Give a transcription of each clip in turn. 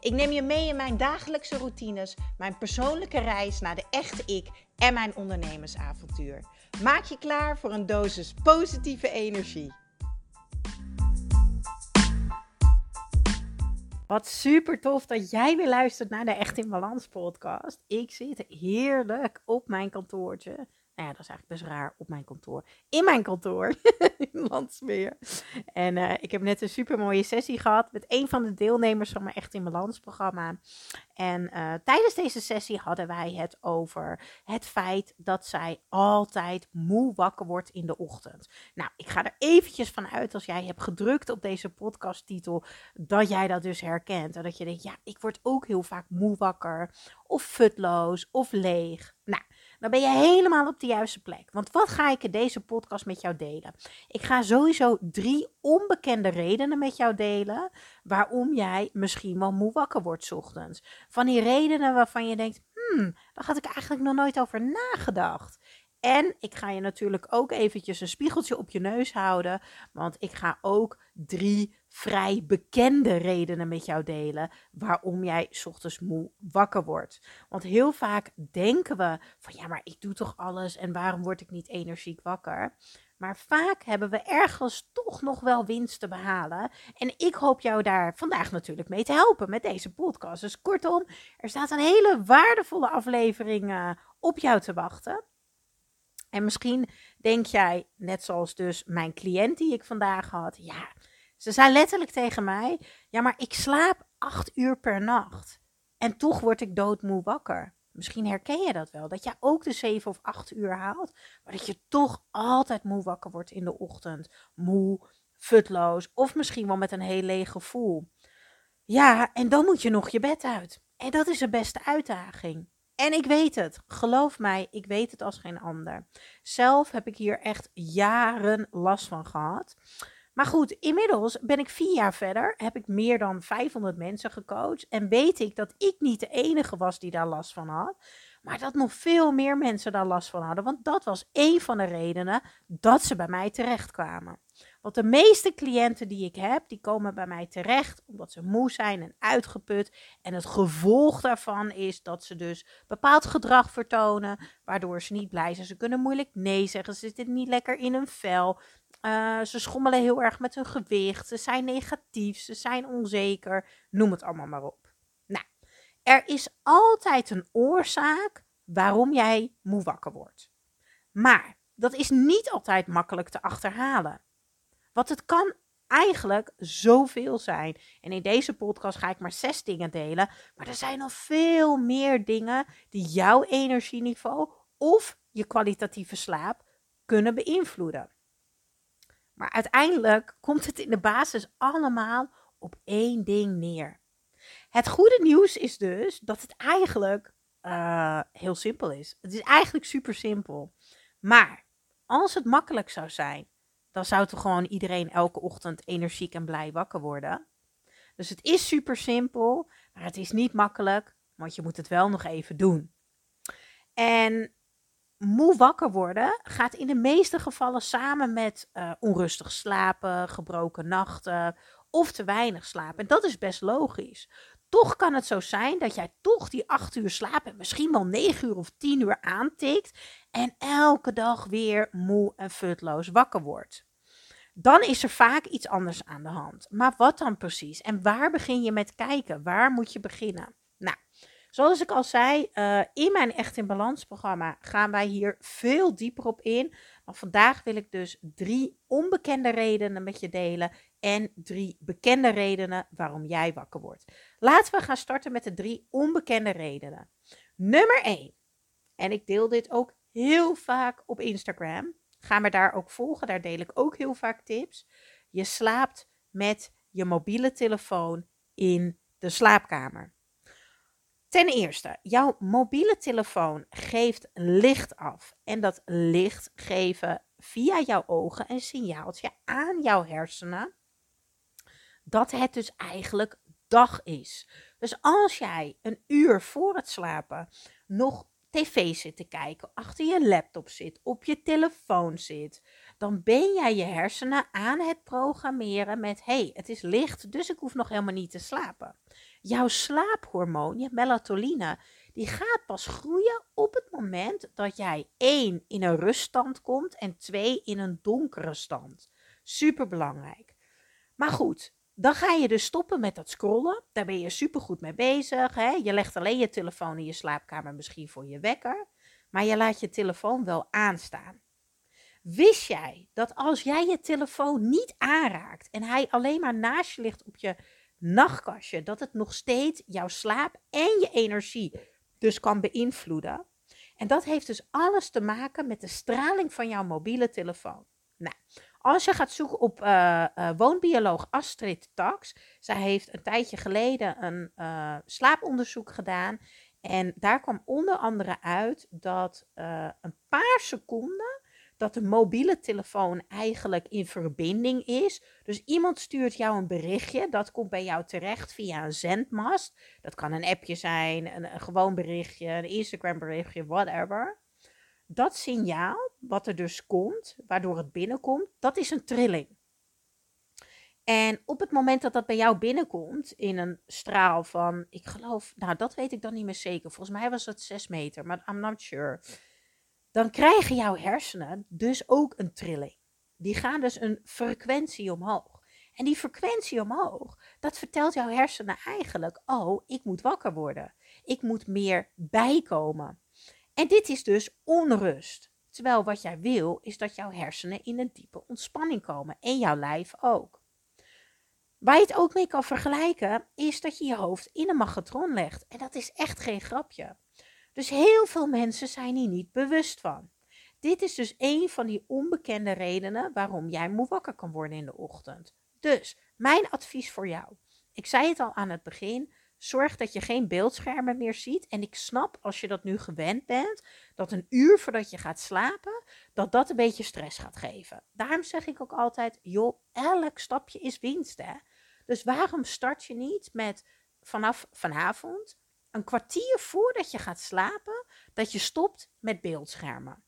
Ik neem je mee in mijn dagelijkse routines, mijn persoonlijke reis naar de echte ik en mijn ondernemersavontuur. Maak je klaar voor een dosis positieve energie. Wat super tof dat jij weer luistert naar de Echt in Balans podcast. Ik zit heerlijk op mijn kantoortje nou ja, dat is eigenlijk best raar op mijn kantoor. In mijn kantoor in Landsmeer. En uh, ik heb net een super mooie sessie gehad met een van de deelnemers van mijn Echt in Balans programma. En uh, tijdens deze sessie hadden wij het over het feit dat zij altijd moe wakker wordt in de ochtend. Nou, ik ga er eventjes van uit als jij hebt gedrukt op deze podcasttitel dat jij dat dus herkent. En dat je denkt, ja, ik word ook heel vaak moe wakker of futloos of leeg. Nou, dan ben je helemaal op de juiste plek. Want wat ga ik in deze podcast met jou delen? Ik ga sowieso drie onbekende redenen met jou delen waarom jij misschien wel moe wakker wordt ochtends. Van die redenen waarvan je denkt, hmm, daar had ik eigenlijk nog nooit over nagedacht. En ik ga je natuurlijk ook eventjes een spiegeltje op je neus houden, want ik ga ook drie vrij bekende redenen met jou delen waarom jij ochtends moe wakker wordt. Want heel vaak denken we van ja, maar ik doe toch alles en waarom word ik niet energiek wakker? Maar vaak hebben we ergens toch nog wel winst te behalen. En ik hoop jou daar vandaag natuurlijk mee te helpen met deze podcast. Dus kortom, er staat een hele waardevolle aflevering uh, op jou te wachten. En misschien denk jij, net zoals dus mijn cliënt die ik vandaag had, ja, ze zei letterlijk tegen mij: Ja, maar ik slaap acht uur per nacht. En toch word ik doodmoe wakker. Misschien herken je dat wel, dat jij ook de zeven of acht uur haalt, maar dat je toch altijd moe wakker wordt in de ochtend. Moe, futloos of misschien wel met een heel leeg gevoel. Ja, en dan moet je nog je bed uit. En dat is de beste uitdaging. En ik weet het, geloof mij, ik weet het als geen ander. Zelf heb ik hier echt jaren last van gehad. Maar goed, inmiddels ben ik vier jaar verder, heb ik meer dan 500 mensen gecoacht en weet ik dat ik niet de enige was die daar last van had, maar dat nog veel meer mensen daar last van hadden, want dat was een van de redenen dat ze bij mij terechtkwamen. Want de meeste cliënten die ik heb, die komen bij mij terecht omdat ze moe zijn en uitgeput. En het gevolg daarvan is dat ze dus bepaald gedrag vertonen, waardoor ze niet blij zijn. Ze kunnen moeilijk nee zeggen, ze zitten niet lekker in hun vel. Uh, ze schommelen heel erg met hun gewicht. Ze zijn negatief. Ze zijn onzeker. Noem het allemaal maar op. Nou, er is altijd een oorzaak waarom jij moe wakker wordt. Maar dat is niet altijd makkelijk te achterhalen. Want het kan eigenlijk zoveel zijn. En in deze podcast ga ik maar zes dingen delen. Maar er zijn nog veel meer dingen die jouw energieniveau of je kwalitatieve slaap kunnen beïnvloeden. Maar uiteindelijk komt het in de basis allemaal op één ding neer. Het goede nieuws is dus dat het eigenlijk uh, heel simpel is. Het is eigenlijk super simpel. Maar als het makkelijk zou zijn, dan zou toch gewoon iedereen elke ochtend energiek en blij wakker worden. Dus het is super simpel, maar het is niet makkelijk, want je moet het wel nog even doen. En moe wakker worden gaat in de meeste gevallen samen met uh, onrustig slapen, gebroken nachten of te weinig slapen. En dat is best logisch. Toch kan het zo zijn dat jij toch die acht uur slaap en misschien wel negen uur of tien uur aantikt en elke dag weer moe en futloos wakker wordt. Dan is er vaak iets anders aan de hand. Maar wat dan precies? En waar begin je met kijken? Waar moet je beginnen? Nou, Zoals ik al zei, uh, in mijn Echt in Balans programma gaan wij hier veel dieper op in. Maar vandaag wil ik dus drie onbekende redenen met je delen en drie bekende redenen waarom jij wakker wordt. Laten we gaan starten met de drie onbekende redenen. Nummer 1. En ik deel dit ook heel vaak op Instagram. Ga me daar ook volgen, daar deel ik ook heel vaak tips. Je slaapt met je mobiele telefoon in de slaapkamer. Ten eerste, jouw mobiele telefoon geeft licht af. En dat licht geven via jouw ogen een signaaltje aan jouw hersenen dat het dus eigenlijk dag is. Dus als jij een uur voor het slapen nog tv zit te kijken, achter je laptop zit, op je telefoon zit, dan ben jij je hersenen aan het programmeren met: hey, het is licht, dus ik hoef nog helemaal niet te slapen. Jouw slaaphormoon, je melatonine, die gaat pas groeien op het moment dat jij één in een ruststand komt en twee in een donkere stand. Super belangrijk. Maar goed, dan ga je dus stoppen met dat scrollen. Daar ben je supergoed mee bezig. Hè? Je legt alleen je telefoon in je slaapkamer misschien voor je wekker. Maar je laat je telefoon wel aanstaan. Wist jij dat als jij je telefoon niet aanraakt en hij alleen maar naast je ligt op je nachtkastje, dat het nog steeds jouw slaap en je energie dus kan beïnvloeden? En dat heeft dus alles te maken met de straling van jouw mobiele telefoon. Nou, als je gaat zoeken op uh, woonbioloog Astrid Tax, zij heeft een tijdje geleden een uh, slaaponderzoek gedaan. En daar kwam onder andere uit dat een paar seconden dat de mobiele telefoon eigenlijk in verbinding is. Dus iemand stuurt jou een berichtje, dat komt bij jou terecht via een zendmast. Dat kan een appje zijn, een gewoon berichtje, een Instagram berichtje, whatever dat signaal, wat er dus komt, waardoor het binnenkomt, dat is een trilling. En op het moment dat dat bij jou binnenkomt, in een straal van, ik geloof, nou dat weet ik dan niet meer zeker. Volgens mij was het 6 meter, maar I'm not sure. Dan krijgen jouw hersenen dus ook een trilling. Die gaan dus een frequentie omhoog. En die frequentie omhoog, dat vertelt jouw hersenen eigenlijk, oh, ik moet wakker worden. Ik moet meer bijkomen. En dit is dus onrust. Terwijl wat jij wil is dat jouw hersenen in een diepe ontspanning komen en jouw lijf ook. Waar je het ook mee kan vergelijken is dat je je hoofd in een magnetron legt. En dat is echt geen grapje. Dus heel veel mensen zijn hier niet bewust van. Dit is dus een van die onbekende redenen waarom jij moe wakker kan worden in de ochtend. Dus mijn advies voor jou. Ik zei het al aan het begin. Zorg dat je geen beeldschermen meer ziet. En ik snap als je dat nu gewend bent, dat een uur voordat je gaat slapen, dat dat een beetje stress gaat geven. Daarom zeg ik ook altijd, joh, elk stapje is winst hè. Dus waarom start je niet met vanaf vanavond een kwartier voordat je gaat slapen, dat je stopt met beeldschermen.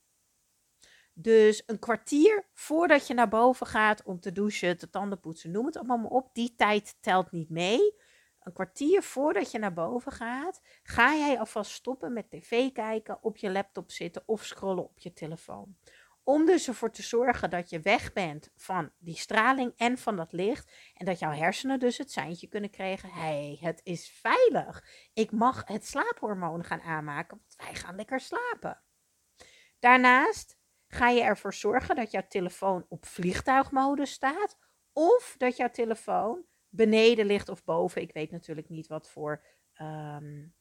Dus een kwartier voordat je naar boven gaat om te douchen, te tanden poetsen, noem het allemaal maar op. Die tijd telt niet mee een kwartier voordat je naar boven gaat, ga jij alvast stoppen met tv kijken, op je laptop zitten of scrollen op je telefoon. Om dus ervoor te zorgen dat je weg bent van die straling en van dat licht. En dat jouw hersenen dus het seintje kunnen krijgen. Hé, hey, het is veilig. Ik mag het slaaphormoon gaan aanmaken, want wij gaan lekker slapen. Daarnaast ga je ervoor zorgen dat jouw telefoon op vliegtuigmodus staat. Of dat jouw telefoon beneden ligt of boven. Ik weet natuurlijk niet wat voor, um,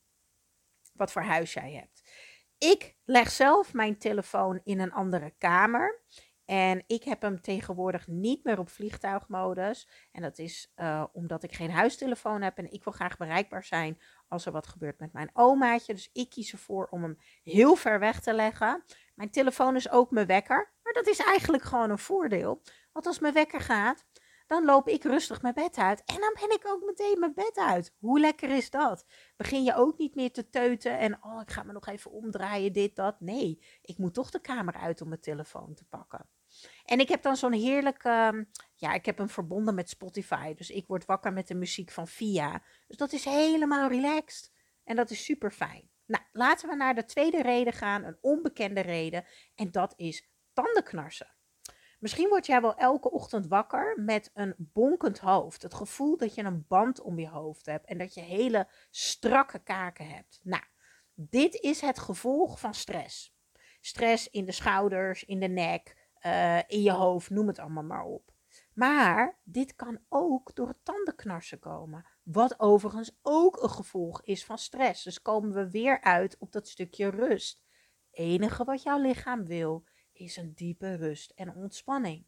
wat voor huis jij hebt. Ik leg zelf mijn telefoon in een andere kamer. En ik heb hem tegenwoordig niet meer op vliegtuigmodus. En dat is uh, omdat ik geen huistelefoon heb. En ik wil graag bereikbaar zijn als er wat gebeurt met mijn omaatje. Dus ik kies ervoor om hem heel ver weg te leggen. Mijn telefoon is ook mijn wekker. Maar dat is eigenlijk gewoon een voordeel. Want als mijn wekker gaat, dan loop ik rustig mijn bed uit. En dan ben ik ook meteen mijn bed uit. Hoe lekker is dat? Begin je ook niet meer te teuten en oh, ik ga me nog even omdraaien, dit, dat. Nee, ik moet toch de kamer uit om mijn telefoon te pakken. En ik heb dan zo'n heerlijk, ehm, ja, ik heb hem verbonden met Spotify. Dus ik word wakker met de muziek van Via. Dus dat is helemaal relaxed. En dat is super fijn. Nou, laten we naar de tweede reden gaan, een onbekende reden. En dat is tandenknarsen. Misschien word jij wel elke ochtend wakker met een bonkend hoofd. Het gevoel dat je een band om je hoofd hebt en dat je hele strakke kaken hebt. Nou, dit is het gevolg van stress. Stress in de schouders, in de nek, uh, in je hoofd, noem het allemaal maar op. Maar dit kan ook door het tandenknarsen komen. Wat overigens ook een gevolg is van stress. Dus komen we weer uit op dat stukje rust. enige wat jouw lichaam wil is een diepe rust en ontspanning.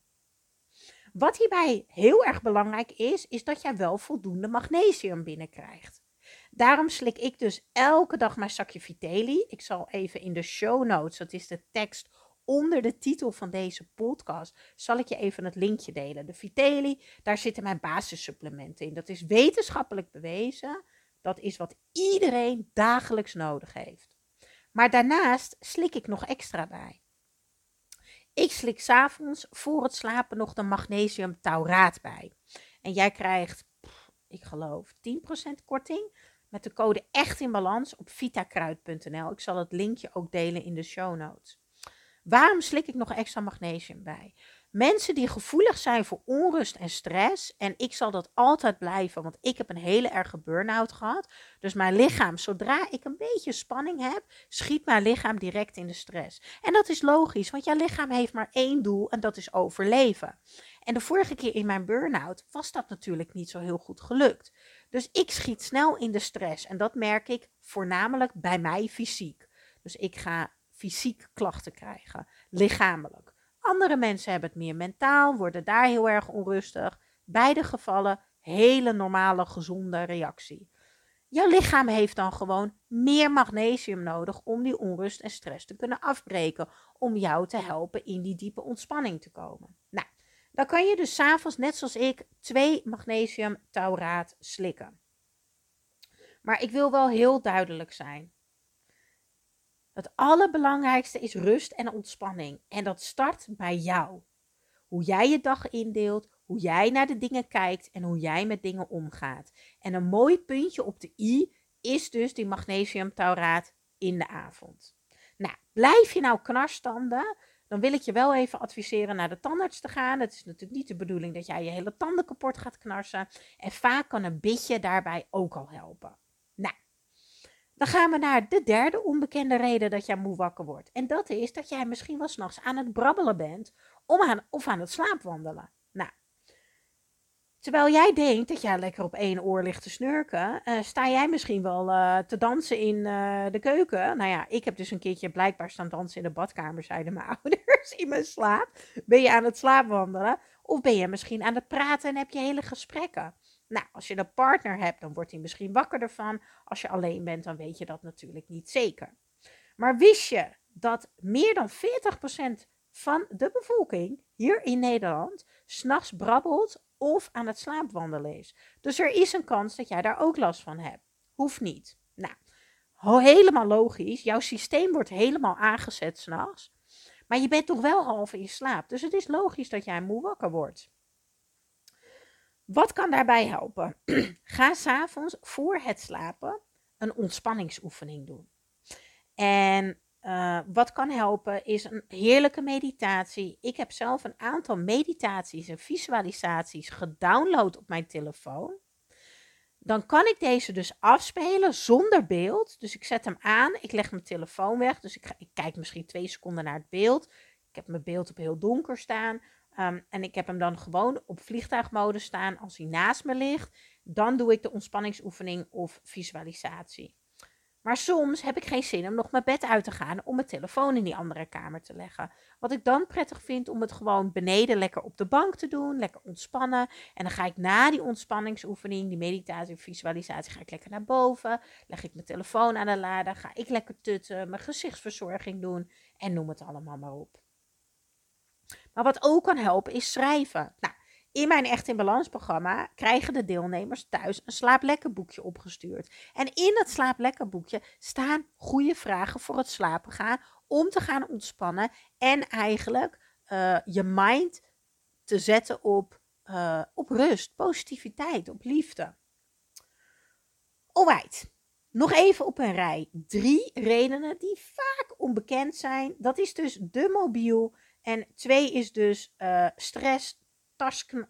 Wat hierbij heel erg belangrijk is, is dat jij wel voldoende magnesium binnenkrijgt. Daarom slik ik dus elke dag mijn zakje Vitelli. Ik zal even in de show notes, dat is de tekst onder de titel van deze podcast, zal ik je even het linkje delen. De Vitelli, daar zitten mijn basissupplementen in. Dat is wetenschappelijk bewezen. Dat is wat iedereen dagelijks nodig heeft. Maar daarnaast slik ik nog extra bij. Ik slik s'avonds voor het slapen nog de magnesium tauraat bij. En jij krijgt, ik geloof, 10% korting met de code echt in balans op vitakruid.nl. Ik zal het linkje ook delen in de show notes. Waarom slik ik nog extra magnesium bij? Mensen die gevoelig zijn voor onrust en stress, en ik zal dat altijd blijven, want ik heb een hele erge burn-out gehad. Dus mijn lichaam, zodra ik een beetje spanning heb, schiet mijn lichaam direct in de stress. En dat is logisch, want jouw lichaam heeft maar één doel en dat is overleven. En de vorige keer in mijn burn-out was dat natuurlijk niet zo heel goed gelukt. Dus ik schiet snel in de stress en dat merk ik voornamelijk bij mij fysiek. Dus ik ga fysiek klachten krijgen, lichamelijk. Andere mensen hebben het meer mentaal, worden daar heel erg onrustig. Beide gevallen hele normale, gezonde reactie. Jouw lichaam heeft dan gewoon meer magnesium nodig om die onrust en stress te kunnen afbreken. Om jou te helpen in die diepe ontspanning te komen. Nou, dan kan je dus s'avonds, net zoals ik, twee magnesium tauraat slikken. Maar ik wil wel heel duidelijk zijn. Het allerbelangrijkste is rust en ontspanning. En dat start bij jou. Hoe jij je dag indeelt, hoe jij naar de dingen kijkt en hoe jij met dingen omgaat. En een mooi puntje op de i is dus die magnesiumtauraat in de avond. Nou, blijf je nou knarstanden, dan wil ik je wel even adviseren naar de tandarts te gaan. Het is natuurlijk niet de bedoeling dat jij je hele tanden kapot gaat knarsen. En vaak kan een bitje daarbij ook al helpen. Dan gaan we naar de derde onbekende reden dat jij moe wakker wordt. En dat is dat jij misschien wel s'nachts aan het brabbelen bent om aan, of aan het slaapwandelen. Nou, terwijl jij denkt dat jij lekker op één oor ligt te snurken, uh, sta jij misschien wel uh, te dansen in uh, de keuken. Nou ja, ik heb dus een keertje blijkbaar staan dansen in de badkamer, zeiden mijn ouders in mijn slaap. Ben je aan het slaapwandelen? Of ben je misschien aan het praten en heb je hele gesprekken? Nou, als je een partner hebt, dan wordt hij misschien wakker ervan. Als je alleen bent, dan weet je dat natuurlijk niet zeker. Maar wist je dat meer dan 40% van de bevolking hier in Nederland s'nachts brabbelt of aan het slaapwandelen is? Dus er is een kans dat jij daar ook last van hebt. Hoeft niet. Nou, helemaal logisch. Jouw systeem wordt helemaal aangezet s'nachts. Maar je bent toch wel half in slaap. Dus het is logisch dat jij moe wakker wordt. Wat kan daarbij helpen? Ga s'avonds voor het slapen een ontspanningsoefening doen. En uh, wat kan helpen is een heerlijke meditatie. Ik heb zelf een aantal meditaties en visualisaties gedownload op mijn telefoon. Dan kan ik deze dus afspelen zonder beeld. Dus ik zet hem aan, ik leg mijn telefoon weg. Dus ik, ga, ik kijk misschien twee seconden naar het beeld. Ik heb mijn beeld op heel donker staan. Ehm, en ik heb hem dan gewoon op vliegtuigmode staan als hij naast me ligt. Dan doe ik de ontspanningsoefening of visualisatie. Maar soms heb ik geen zin om nog mijn bed uit te gaan om mijn telefoon in die andere kamer te leggen. Wat ik dan prettig vind om het gewoon beneden lekker op de bank te doen, lekker ontspannen. En dan ga ik na die ontspanningsoefening, die meditatie of visualisatie, ga ik lekker naar boven. Leg ik mijn telefoon aan de lader, ga ik lekker tutten, mijn gezichtsverzorging doen en noem het allemaal maar op. Maar wat ook kan helpen is schrijven. Nou, in mijn Echt in Balans programma krijgen de deelnemers thuis een slaaplekker boekje opgestuurd. En in dat slaaplekker boekje staan goede vragen voor het slapen gaan, om te gaan ontspannen en eigenlijk uh, je mind te zetten op, uh, op rust, positiviteit, op liefde. Alright, nog even op een rij. Drie redenen die vaak onbekend zijn. Dat is dus de mobiel, en twee is dus uh, stress,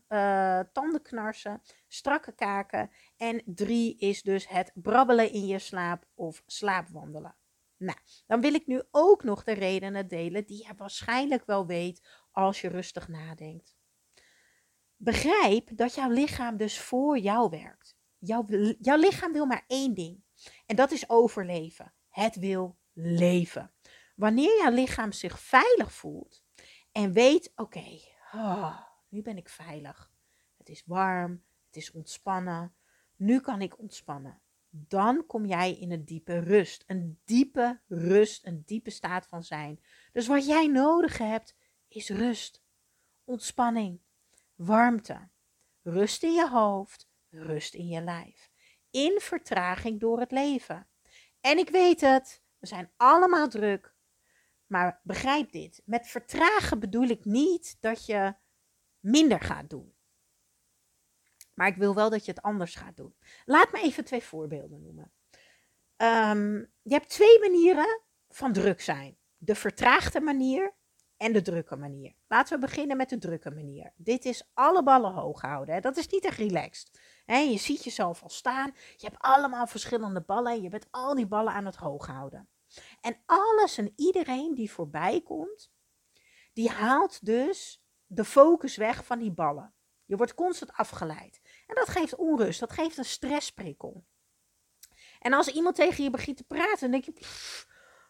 uh, tandenknarsen, strakke kaken. En drie is dus het brabbelen in je slaap of slaapwandelen. Nou, dan wil ik nu ook nog de redenen delen die je waarschijnlijk wel weet als je rustig nadenkt. Begrijp dat jouw lichaam dus voor jou werkt. Jouw, jouw lichaam wil maar één ding. En dat is overleven. Het wil leven. Wanneer jouw lichaam zich veilig voelt, en weet, oké, oh, nu ben ik veilig. Het is warm, het is ontspannen. Nu kan ik ontspannen. dan kom jij in een diepe rust. Een diepe rust, een diepe staat van zijn. Dus wat jij nodig hebt, is rust, ontspanning, warmte, rust in je hoofd, rust in je lijf. In vertraging door het leven. En ik weet het, we zijn allemaal druk. Maar begrijp dit: met vertragen bedoel ik niet dat je minder gaat doen. Maar ik wil wel dat je het anders gaat doen. Laat me even twee voorbeelden noemen. Ehm, je hebt twee manieren van druk zijn: de vertraagde manier en de drukke manier. Laten we beginnen met de drukke manier. Dit is alle ballen hoog houden. Hè? Dat is niet echt relaxed. Hè? Je ziet jezelf al staan. Je hebt allemaal verschillende ballen. En je bent al die ballen aan het hoog houden. En alles en iedereen die voorbij komt, die haalt dus de focus weg van die ballen. Je wordt constant afgeleid. En dat geeft onrust, dat geeft een stressprikkel. En als iemand tegen je begint te praten, dan denk je,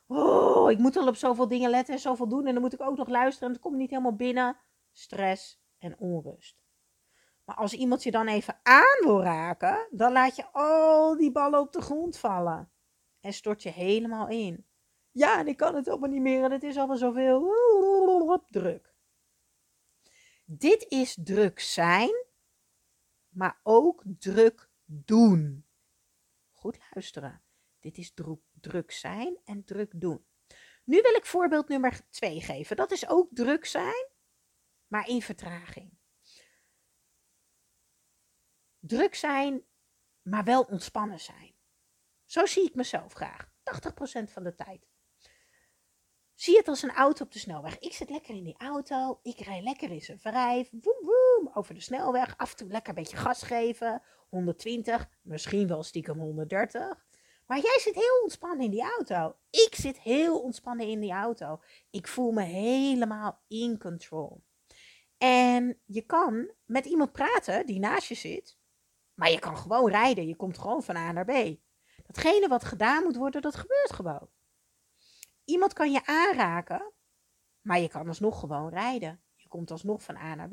oh, ik moet al op zoveel dingen letten en zoveel doen. En dan moet ik ook nog luisteren en het komt niet helemaal binnen. Stress en onrust. Maar als iemand je dan even aan wil raken, dan laat je al die ballen op de grond vallen. En stort je helemaal in. Ja, en ik kan het allemaal niet meer en het is allemaal zoveel druk. Dit is druk zijn, maar ook druk doen. Goed luisteren. Dit is druk zijn en druk doen. Nu wil ik voorbeeld nummer 2 geven. Dat is ook druk zijn, maar in vertraging. Druk zijn, maar wel ontspannen zijn. Zo zie ik mezelf graag. 80% van de tijd. Zie het als een auto op de snelweg. Ik zit lekker in die auto. Ik rij lekker in zijn vijf. Woem, woem, over de snelweg. Af en toe lekker een beetje gas geven. 120, misschien wel stiekem 130. Maar jij zit heel ontspannen in die auto. Ik zit heel ontspannen in die auto. Ik voel me helemaal in control. En je kan met iemand praten die naast je zit. Maar je kan gewoon rijden. Je komt gewoon van A naar B. Datgene wat gedaan moet worden, dat gebeurt gewoon. Iemand kan je aanraken, maar je kan alsnog gewoon rijden. Je komt alsnog van A naar B.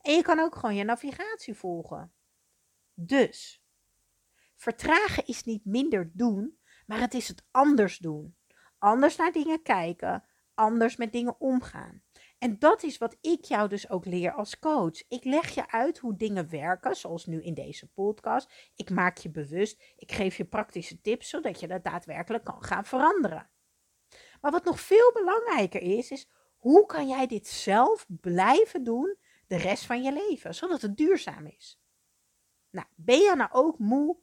En je kan ook gewoon je navigatie volgen. Dus, vertragen is niet minder doen, maar het is het anders doen. Anders naar dingen kijken, anders met dingen omgaan. En dat is wat ik jou dus ook leer als coach. Ik leg je uit hoe dingen werken, zoals nu in deze podcast. Ik maak je bewust. Ik geef je praktische tips, zodat je dat daadwerkelijk kan gaan veranderen. Maar wat nog veel belangrijker is, is hoe kan jij dit zelf blijven doen de rest van je leven, zodat het duurzaam is. Nou, ben je nou ook moe,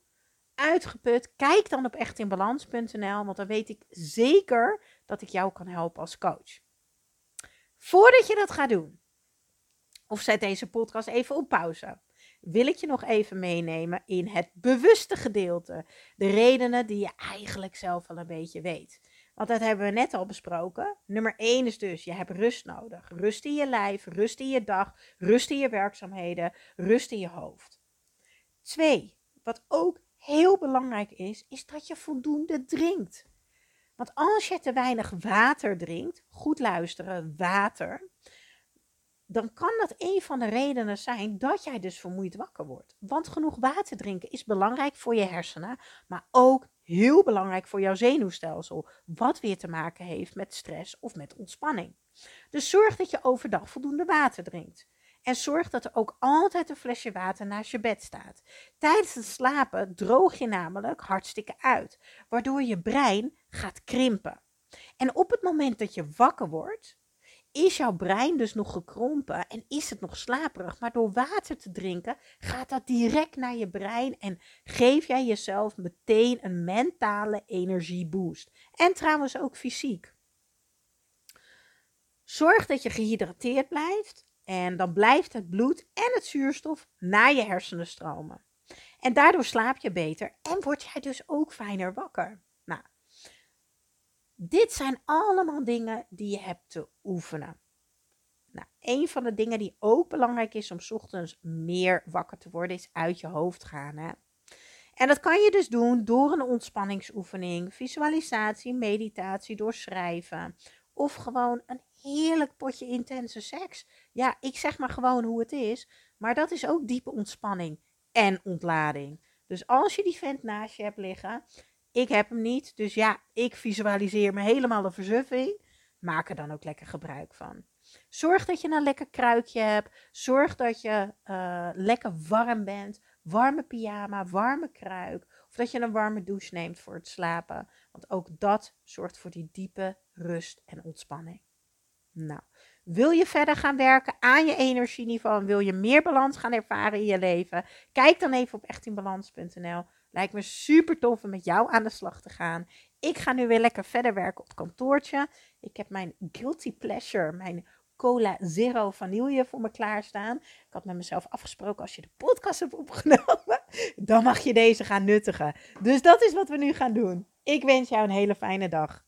uitgeput? Kijk dan op echtinbalans.nl, want dan weet ik zeker dat ik jou kan helpen als coach. Voordat je dat gaat doen, of zet deze podcast even op pauze, wil ik je nog even meenemen in het bewuste gedeelte. De redenen die je eigenlijk zelf al een beetje weet. Want dat hebben we net al besproken. Nummer 1 is dus, je hebt rust nodig. Rust in je lijf, rust in je dag, rust in je werkzaamheden, rust in je hoofd. Twee, wat ook heel belangrijk is, is dat je voldoende drinkt. Want als je te weinig water drinkt, goed luisteren, water, dan kan dat een van de redenen zijn dat jij dus vermoeid wakker wordt. Want genoeg water drinken is belangrijk voor je hersenen, maar ook heel belangrijk voor jouw zenuwstelsel, wat weer te maken heeft met stress of met ontspanning. Dus zorg dat je overdag voldoende water drinkt. En zorg dat er ook altijd een flesje water naast je bed staat. Tijdens het slapen droog je namelijk hartstikke uit, waardoor je brein gaat krimpen. En op het moment dat je wakker wordt, is jouw brein dus nog gekrompen en is het nog slaperig. Maar door water te drinken gaat dat direct naar je brein en geef jij jezelf meteen een mentale energieboost. En trouwens ook fysiek. Zorg dat je gehydrateerd blijft en dan blijft het bloed en het zuurstof naar je hersenen stromen. En daardoor slaap je beter en word jij dus ook fijner wakker. Nou, dit zijn allemaal dingen die je hebt te oefenen. Nou, een van de dingen die ook belangrijk is om ochtends meer wakker te worden, is uit je hoofd gaan. Hè? En dat kan je dus doen door een ontspanningsoefening, visualisatie, meditatie, door schrijven. Of gewoon een heerlijk potje intense seks. Ja, ik zeg maar gewoon hoe het is. Maar dat is ook diepe ontspanning en ontlading. Dus als je die vent naast je hebt liggen, ik heb hem niet, dus ja, ik visualiseer me helemaal de verzuffing. Maak er dan ook lekker gebruik van. Zorg dat je een lekker kruikje hebt. Zorg dat je uh, lekker warm bent. Warme pyjama, warme kruik. Of dat je een warme douche neemt voor het slapen. Want ook dat zorgt voor die diepe rust en ontspanning. Nou, wil je verder gaan werken aan je energieniveau en wil je meer balans gaan ervaren in je leven? Kijk dan even op echtinbalans.nl. Lijkt me super tof om met jou aan de slag te gaan. Ik ga nu weer lekker verder werken op kantoortje. Ik heb mijn guilty pleasure, mijn cola zero vanille voor me klaarstaan. Ik had met mezelf afgesproken, als je de podcast hebt opgenomen, dan mag je deze gaan nuttigen. Dus dat is wat we nu gaan doen. Ik wens jou een hele fijne dag.